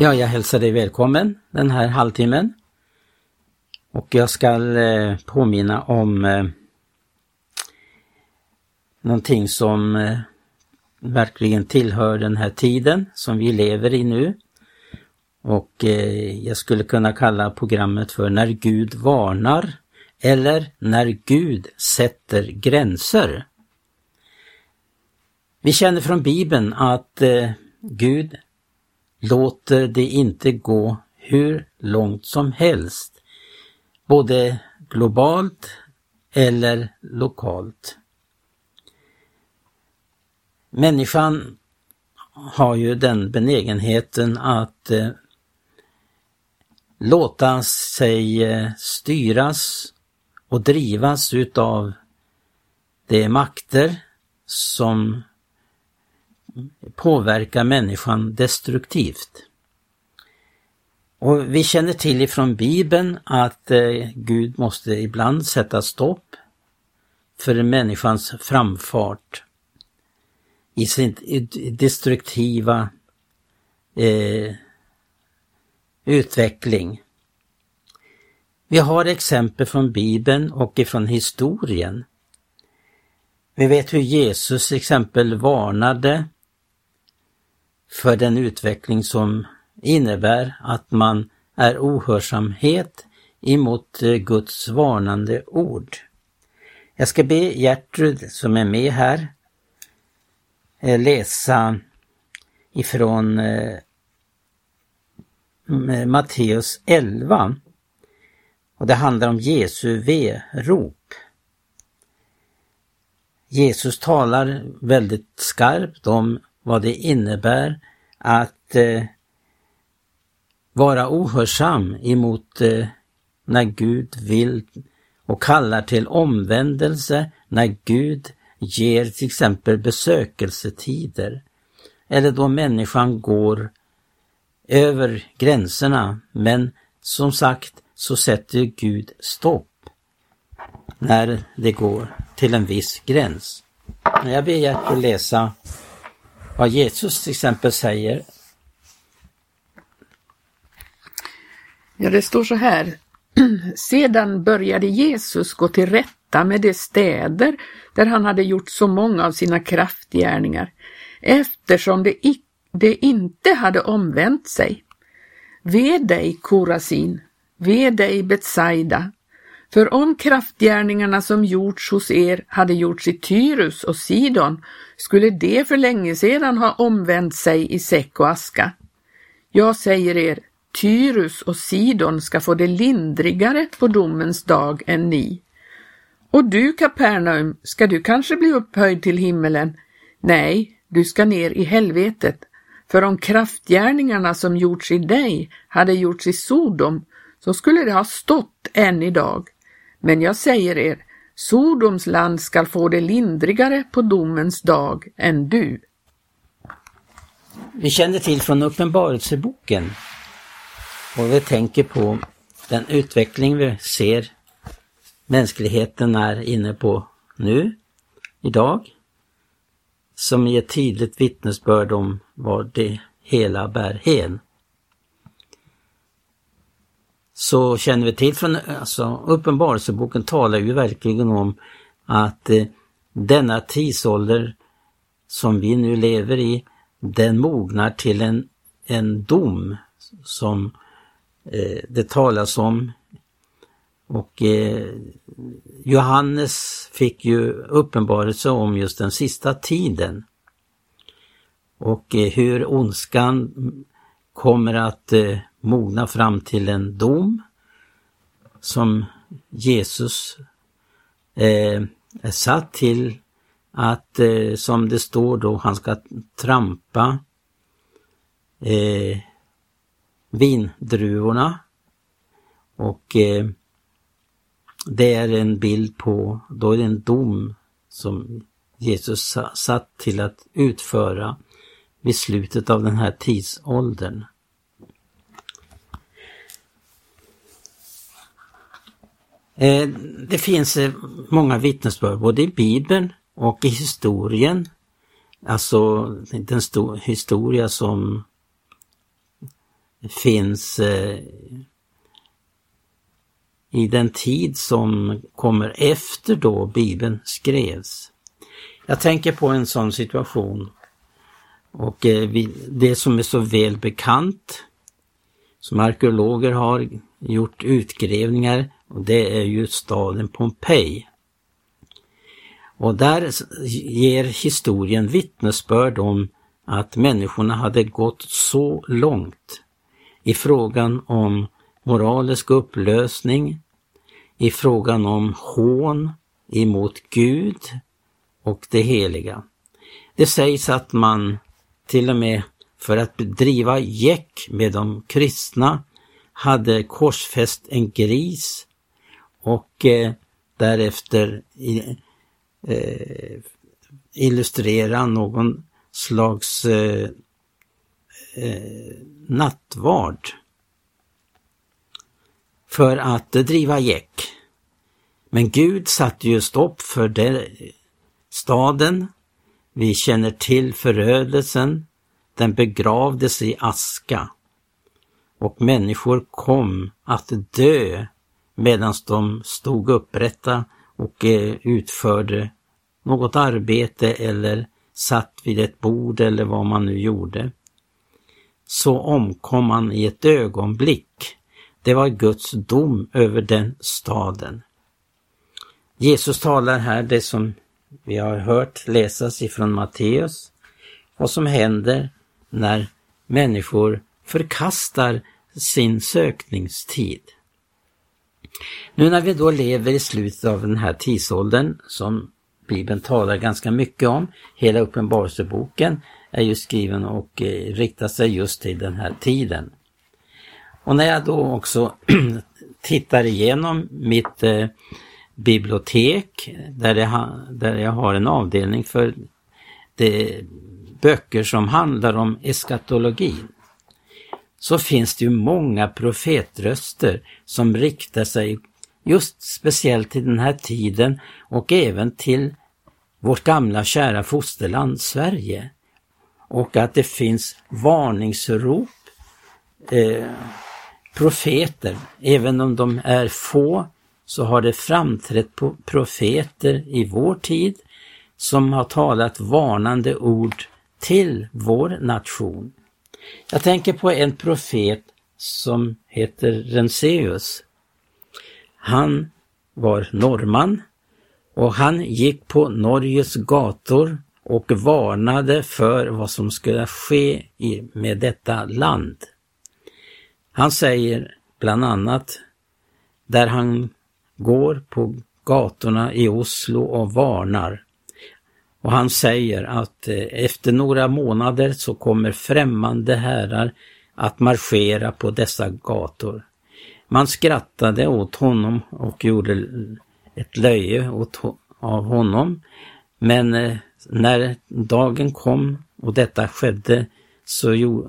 Ja, jag hälsar dig välkommen den här halvtimmen. Och jag ska eh, påminna om eh, någonting som eh, verkligen tillhör den här tiden som vi lever i nu. Och eh, jag skulle kunna kalla programmet för När Gud varnar eller När Gud sätter gränser. Vi känner från Bibeln att eh, Gud låter det inte gå hur långt som helst, både globalt eller lokalt. Människan har ju den benägenheten att eh, låta sig eh, styras och drivas utav de makter som påverkar människan destruktivt. Och vi känner till ifrån Bibeln att eh, Gud måste ibland sätta stopp för människans framfart i sin destruktiva eh, utveckling. Vi har exempel från Bibeln och ifrån historien. Vi vet hur Jesus exempel varnade för den utveckling som innebär att man är ohörsamhet emot eh, Guds varnande ord. Jag ska be Gertrud som är med här eh, läsa ifrån eh, Matteus 11. Och det handlar om Jesu V-rop. Jesus talar väldigt skarpt om vad det innebär att eh, vara ohörsam emot eh, när Gud vill och kallar till omvändelse, när Gud ger till exempel besökelsetider eller då människan går över gränserna. Men som sagt så sätter Gud stopp när det går till en viss gräns. Jag ber er att läsa vad Jesus till exempel säger. Ja, det står så här. Sedan började Jesus gå till rätta med de städer där han hade gjort så många av sina kraftgärningar, eftersom de, de inte hade omvänt sig. Ve dig, Korasin, ve dig, Betsaida, för om kraftgärningarna som gjorts hos er hade gjorts i Tyrus och Sidon skulle de för länge sedan ha omvänt sig i säck och aska. Jag säger er, Tyrus och Sidon ska få det lindrigare på domens dag än ni. Och du, Kapernaum, ska du kanske bli upphöjd till himmelen? Nej, du ska ner i helvetet. För om kraftgärningarna som gjorts i dig hade gjorts i Sodom, så skulle det ha stått än idag. Men jag säger er, Sodoms land skall få det lindrigare på domens dag än du. Vi känner till från Uppenbarelseboken och vi tänker på den utveckling vi ser mänskligheten är inne på nu, idag, som ger tydligt vittnesbörd om vad det hela bär hen så känner vi till från alltså, Uppenbarelseboken talar ju verkligen om att eh, denna tidsålder som vi nu lever i, den mognar till en, en dom som eh, det talas om. Och eh, Johannes fick ju uppenbarelse om just den sista tiden. Och eh, hur ondskan kommer att eh, mogna fram till en dom som Jesus eh, är satt till att, eh, som det står då, han ska trampa eh, vindruvorna och eh, det är en bild på, då är det en dom som Jesus satt till att utföra vid slutet av den här tidsåldern. Eh, det finns eh, många vittnesbörd både i Bibeln och i historien. Alltså den historia som finns eh, i den tid som kommer efter då Bibeln skrevs. Jag tänker på en sån situation och det som är så väl bekant som arkeologer har gjort utgrävningar och det är ju staden Pompeji. Och där ger historien vittnesbörd om att människorna hade gått så långt i frågan om moralisk upplösning, i frågan om hån emot Gud och det heliga. Det sägs att man till och med för att driva gäck med de kristna hade korsfäst en gris och eh, därefter eh, illustrera någon slags eh, eh, nattvard för att driva gäck. Men Gud satte ju stopp för det, staden. Vi känner till förödelsen. Den begravdes i aska. Och människor kom att dö medan de stod upprätta och eh, utförde något arbete eller satt vid ett bord eller vad man nu gjorde. Så omkom man i ett ögonblick. Det var Guds dom över den staden. Jesus talar här det som vi har hört läsas ifrån Matteus, vad som händer när människor förkastar sin sökningstid. Nu när vi då lever i slutet av den här tidsåldern som Bibeln talar ganska mycket om, hela Uppenbarelseboken är ju skriven och eh, riktar sig just till den här tiden. Och när jag då också tittar igenom mitt eh, bibliotek där jag, där jag har en avdelning för de böcker som handlar om eskatologin så finns det ju många profetröster som riktar sig just speciellt till den här tiden och även till vårt gamla kära fosterland Sverige. Och att det finns varningsrop, eh, profeter, även om de är få, så har det framträtt profeter i vår tid som har talat varnande ord till vår nation. Jag tänker på en profet som heter Renseus. Han var norrman och han gick på Norges gator och varnade för vad som skulle ske med detta land. Han säger bland annat där han går på gatorna i Oslo och varnar. Och han säger att eh, efter några månader så kommer främmande herrar att marschera på dessa gator. Man skrattade åt honom och gjorde ett löje åt, av honom. Men eh, när dagen kom och detta skedde så jo,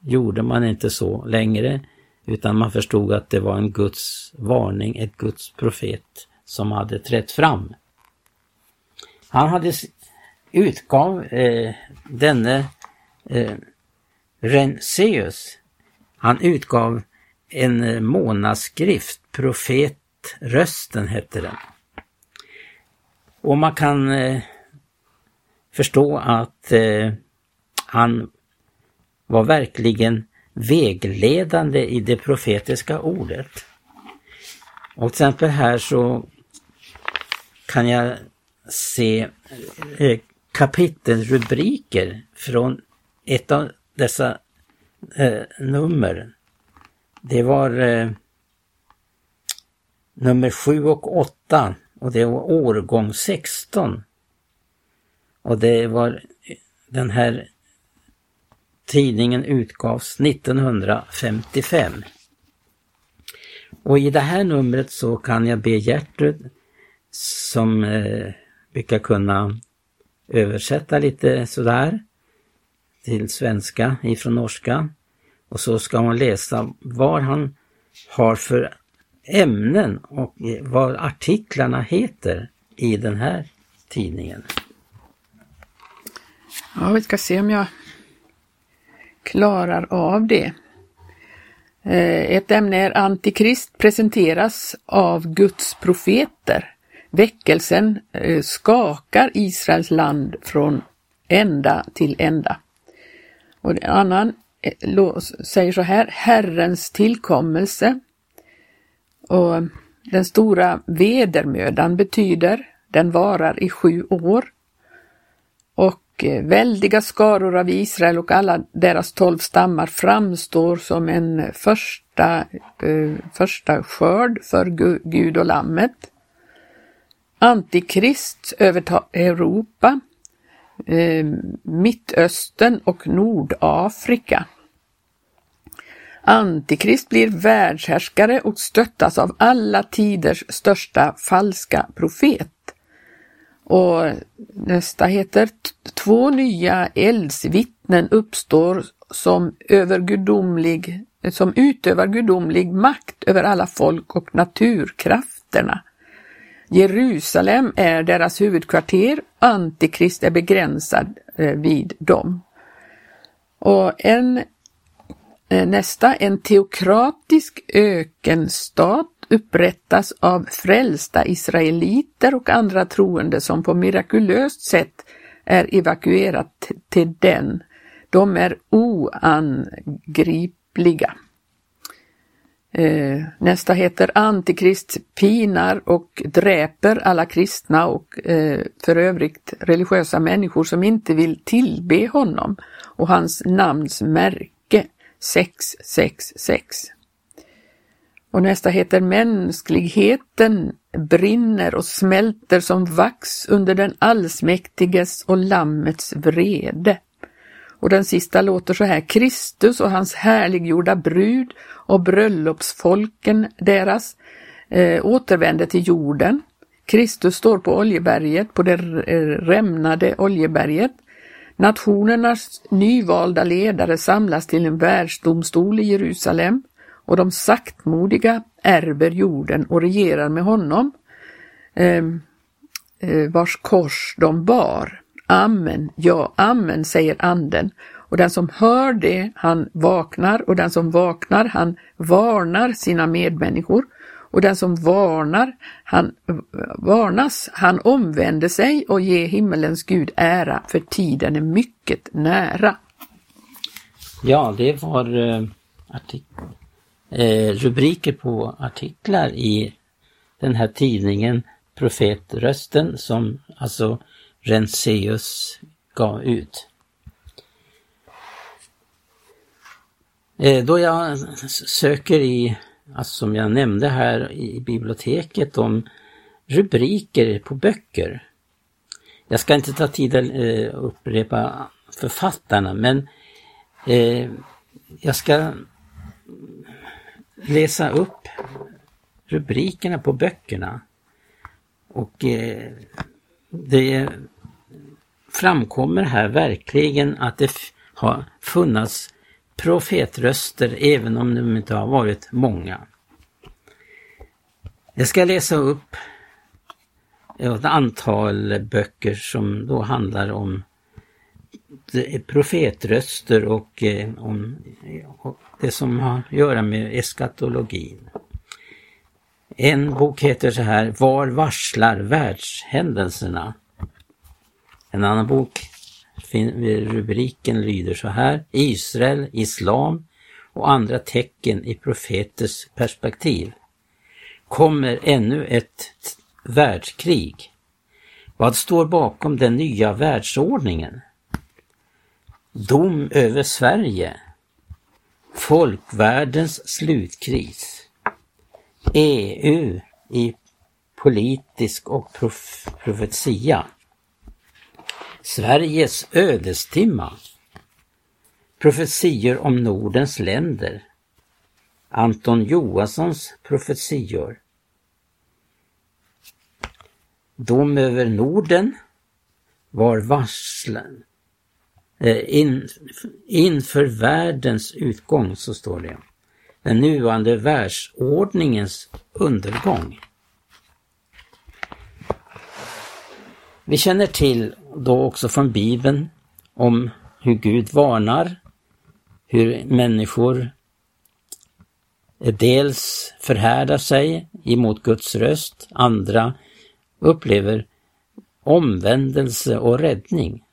gjorde man inte så längre utan man förstod att det var en Guds varning, ett Guds profet som hade trätt fram. Han hade utgav eh, denne eh, Renseus, han utgav en eh, månadsskrift, Profetrösten hette den. Och man kan eh, förstå att eh, han var verkligen vägledande i det profetiska ordet. Och till exempel här så kan jag se eh, kapitelrubriker från ett av dessa eh, nummer. Det var eh, nummer 7 och 8 och det var årgång 16. Och det var den här tidningen utgavs 1955. Och i det här numret så kan jag be Gertrud som eh, brukar kunna översätta lite sådär till svenska ifrån norska. Och så ska hon läsa vad han har för ämnen och vad artiklarna heter i den här tidningen. Ja, vi ska se om jag klarar av det. Eh, ett ämne är Antikrist presenteras av Guds profeter. Väckelsen eh, skakar Israels land från ända till ända. Och en annan eh, säger så här, Herrens tillkommelse. Och den stora vedermödan betyder, den varar i sju år. Och eh, väldiga skaror av Israel och alla deras tolv stammar framstår som en första, första skörd för Gud och Lammet. Antikrist övertar Europa, eh, Mittöstern och Nordafrika. Antikrist blir världshärskare och stöttas av alla tiders största falska profet. Och nästa heter Två nya eldsvittnen uppstår som, över gudomlig, som utövar gudomlig makt över alla folk och naturkrafterna. Jerusalem är deras huvudkvarter, Antikrist är begränsad eh, vid dem. Och en, eh, nästa, en teokratisk ökenstat upprättas av frälsta israeliter och andra troende som på mirakulöst sätt är evakuerat till den. De är oangripliga. Eh, nästa heter Antikrist pinar och dräper alla kristna och eh, för övrigt religiösa människor som inte vill tillbe honom och hans namns märke 666. Och nästa heter Mänskligheten brinner och smälter som vax under den allsmäktiges och Lammets vrede. Och den sista låter så här, Kristus och hans härliggjorda brud och bröllopsfolken deras eh, återvänder till jorden. Kristus står på Oljeberget, på det eh, rämnade Oljeberget. Nationernas nyvalda ledare samlas till en världsdomstol i Jerusalem och de saktmodiga ärver jorden och regerar med honom, eh, eh, vars kors de bar. Amen, ja, amen, säger anden. Och den som hör det, han vaknar och den som vaknar, han varnar sina medmänniskor. Och den som varnar, han varnas, han omvänder sig och ger himmelens Gud ära, för tiden är mycket nära. Ja, det var eh, eh, rubriker på artiklar i den här tidningen Profetrösten som alltså Renseus gav ut. Eh, då jag söker i, alltså som jag nämnde här i biblioteket om rubriker på böcker. Jag ska inte ta tid att eh, upprepa författarna men eh, jag ska läsa upp rubrikerna på böckerna. Och det framkommer här verkligen att det har funnits profetröster även om de inte har varit många. Jag ska läsa upp ett antal böcker som då handlar om profetröster och eh, om det som har att göra med eskatologin. En bok heter så här Var varslar världshändelserna? En annan bok, rubriken lyder så här Israel, Islam och andra tecken i profeters perspektiv. Kommer ännu ett världskrig? Vad står bakom den nya världsordningen? Dom över Sverige. Folkvärldens slutkris. EU i politisk och prof profetia. Sveriges ödestimma. Profetior om Nordens länder. Anton Johanssons profetior. Dom över Norden var varslen. Eh, in, inför världens utgång, så står det. Den nuvarande världsordningens undergång. Vi känner till då också från Bibeln om hur Gud varnar, hur människor dels förhärdar sig emot Guds röst, andra upplever omvändelse och räddning.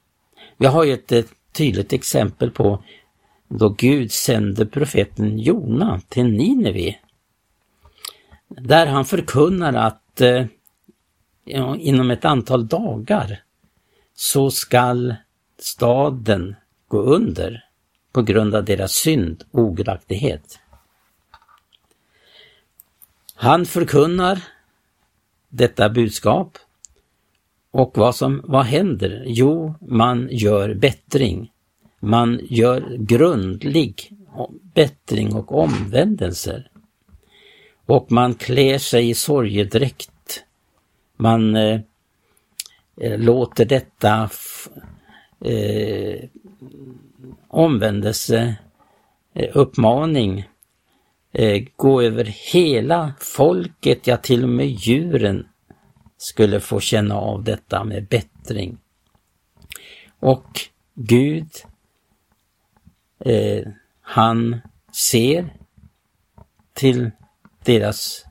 Vi har ju ett, tydligt exempel på då Gud sände profeten Jona till Nineve. Där han förkunnar att eh, inom ett antal dagar så skall staden gå under på grund av deras synd och ogudaktighet. Han förkunnar detta budskap och vad som vad händer? Jo, man gör bättring. Man gör grundlig bättring och omvändelser. Och man klär sig i sorgedräkt. Man eh, Eh, låter detta eh, omvändelse, eh, uppmaning eh, gå över hela folket, ja till och med djuren skulle få känna av detta med bättring. Och Gud, eh, han ser till deras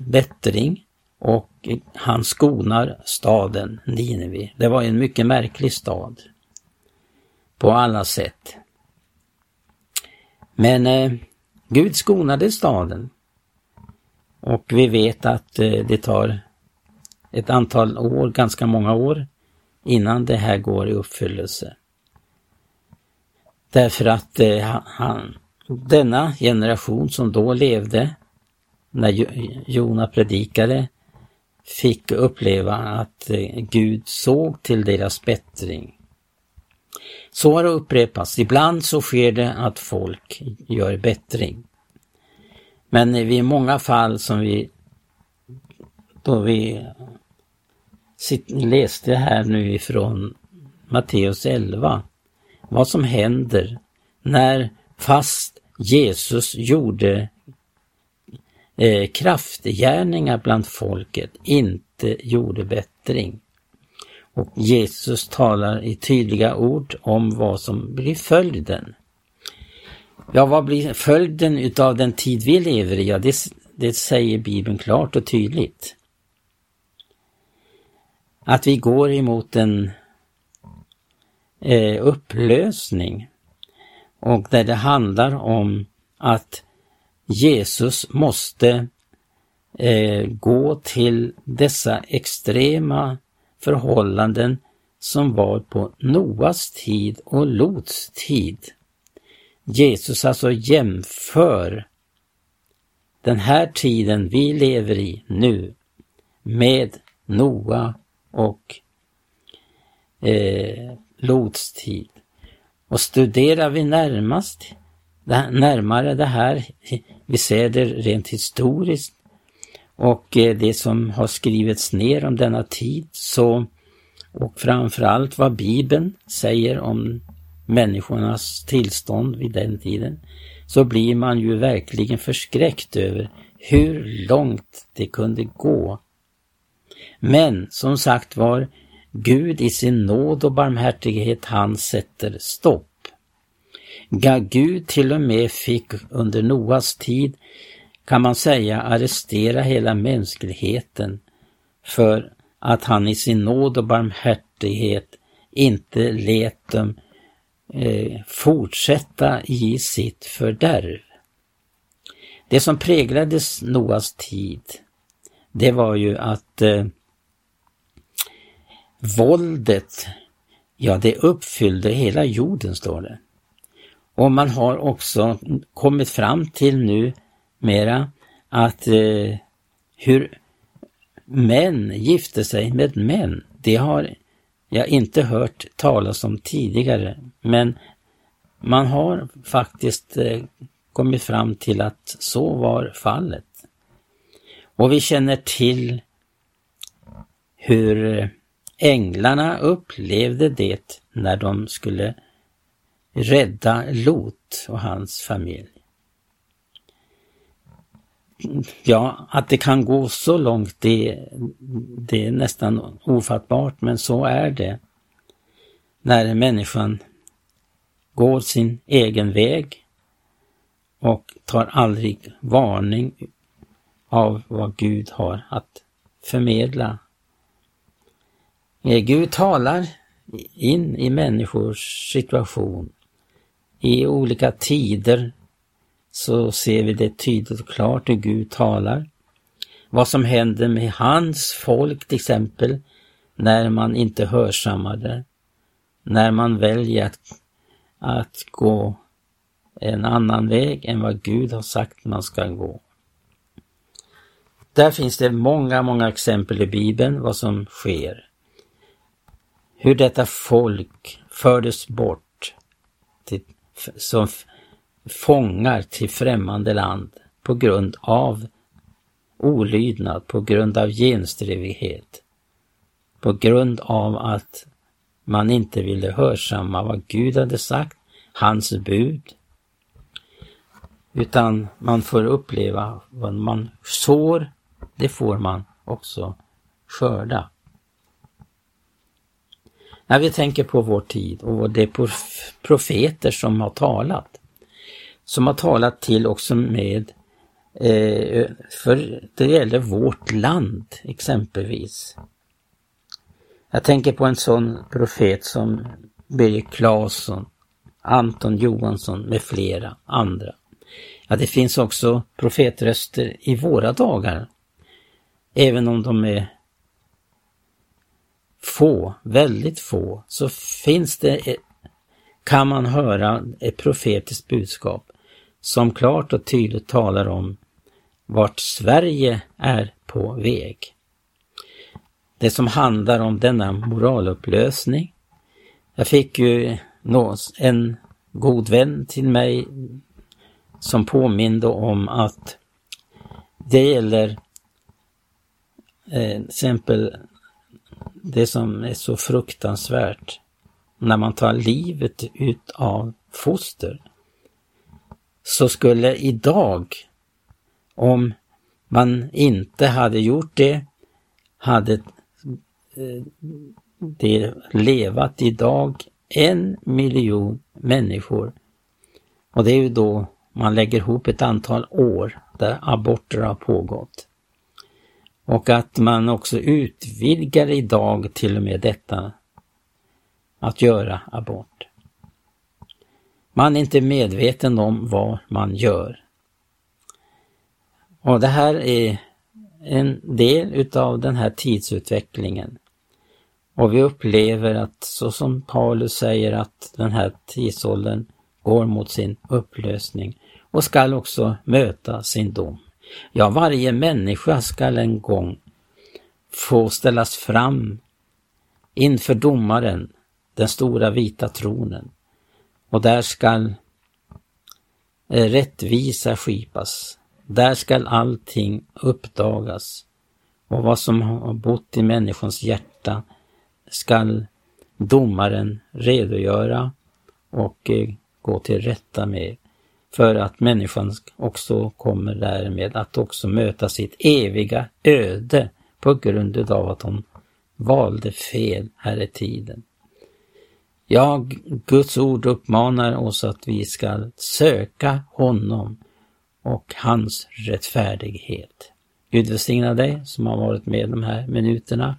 bättring och han skonar staden Nineve. Det var en mycket märklig stad på alla sätt. Men eh, Gud skonade staden och vi vet att eh, det tar ett antal år, ganska många år, innan det här går i uppfyllelse. Därför att eh, han, denna generation som då levde, när Jona predikade, fick uppleva att eh, Gud såg till deras bättring. Så har det upprepats. Ibland så sker det att folk gör bättring. Men i många fall som vi då vi läste här nu ifrån Matteus 11, vad som händer när fast Jesus gjorde eh, kraftgärningar bland folket, inte gjorde bättring. Och Jesus talar i tydliga ord om vad som blir följden. Ja, vad blir följden utav den tid vi lever i? Ja, det, det säger Bibeln klart och tydligt. Att vi går emot en eh, upplösning och där det handlar om att Jesus måste eh, gå till dessa extrema förhållanden som var på Noas tid och Lots tid. Jesus alltså jämför den här tiden vi lever i nu med Noa och eh, Lots tid. Och studerar vi närmast, närmare det här, vi ser det rent historiskt och eh, det som har skrivits ner om denna tid så och framförallt vad Bibeln säger om människornas tillstånd vid den tiden, så blir man ju verkligen förskräckt över hur långt det kunde gå. Men som sagt var, Gud i sin nåd och barmhärtighet, han sätter stopp. Gud till och med fick under Noas tid, kan man säga, arrestera hela mänskligheten för att han i sin nåd och barmhärtighet inte lät dem eh, fortsätta i sitt fördärv. Det som präglades Noas tid, det var ju att eh, våldet, ja det uppfyllde hela jorden står det. Och man har också kommit fram till nu mera att eh, hur män gifte sig med män, det har jag inte hört talas om tidigare, men man har faktiskt eh, kommit fram till att så var fallet. Och vi känner till hur eh, änglarna upplevde det när de skulle rädda Lot och hans familj. Ja, att det kan gå så långt det, det är nästan ofattbart, men så är det. När människan går sin egen väg och tar aldrig varning av vad Gud har att förmedla. Eh, Gud talar in i människors situation. I olika tider så ser vi det tydligt och klart hur Gud talar. Vad som händer med hans folk till exempel när man inte hörsammar det. När man väljer att, att gå en annan väg än vad Gud har sagt man ska gå. Där finns det många, många exempel i Bibeln vad som sker. Hur detta folk fördes bort till, som fångar till främmande land på grund av olydnad, på grund av genstrivighet, på grund av att man inte ville hörsamma vad Gud hade sagt, hans bud, utan man får uppleva vad man sår, det får man också skörda. När vi tänker på vår tid och det profeter som har talat, som har talat till också med, eh, för det gäller vårt land exempelvis. Jag tänker på en sån profet som Birger Claesson, Anton Johansson med flera andra. Ja, det finns också profetröster i våra dagar. Även om de är få, väldigt få, så finns det, e- kan man höra ett profetiskt budskap som klart och tydligt talar om vart Sverige är på väg. Det som handlar om denna moralupplösning. Jag fick ju en god vän till mig som påminde om att det gäller eh, exempel det som är så fruktansvärt när man tar livet ut av foster. Så skulle idag, om man inte hade gjort det, hade eh, det levat idag en miljon människor. Och det är ju då man lägger ihop ett antal år där aborter har pågått. Och att man också utvidgar idag till och med detta att göra abort. Man är inte medveten om vad man gör. Och det här är en del utav den här tidsutvecklingen. Och vi upplever att så som Paulus säger att den här tidsåldern går mot sin upplösning och skall också möta sin dom. Ja, varje människa skall en gång få ställas fram inför domaren, den stora vita tronen. Och där skall eh, rättvisa skipas. Där skall allting uppdagas. Och vad som har bott i människans hjärta skall domaren redogöra och eh, gå till rätta med. För att människan också kommer därmed att också möta sitt eviga öde på grund av att hon valde fel här i tiden. Ja, Guds ord uppmanar oss att vi ska söka honom och hans rättfärdighet. Gud välsigna dig som har varit med de här minuterna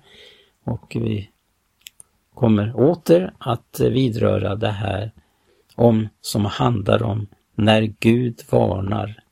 och vi kommer åter att vidröra det här om som handlar om när Gud varnar.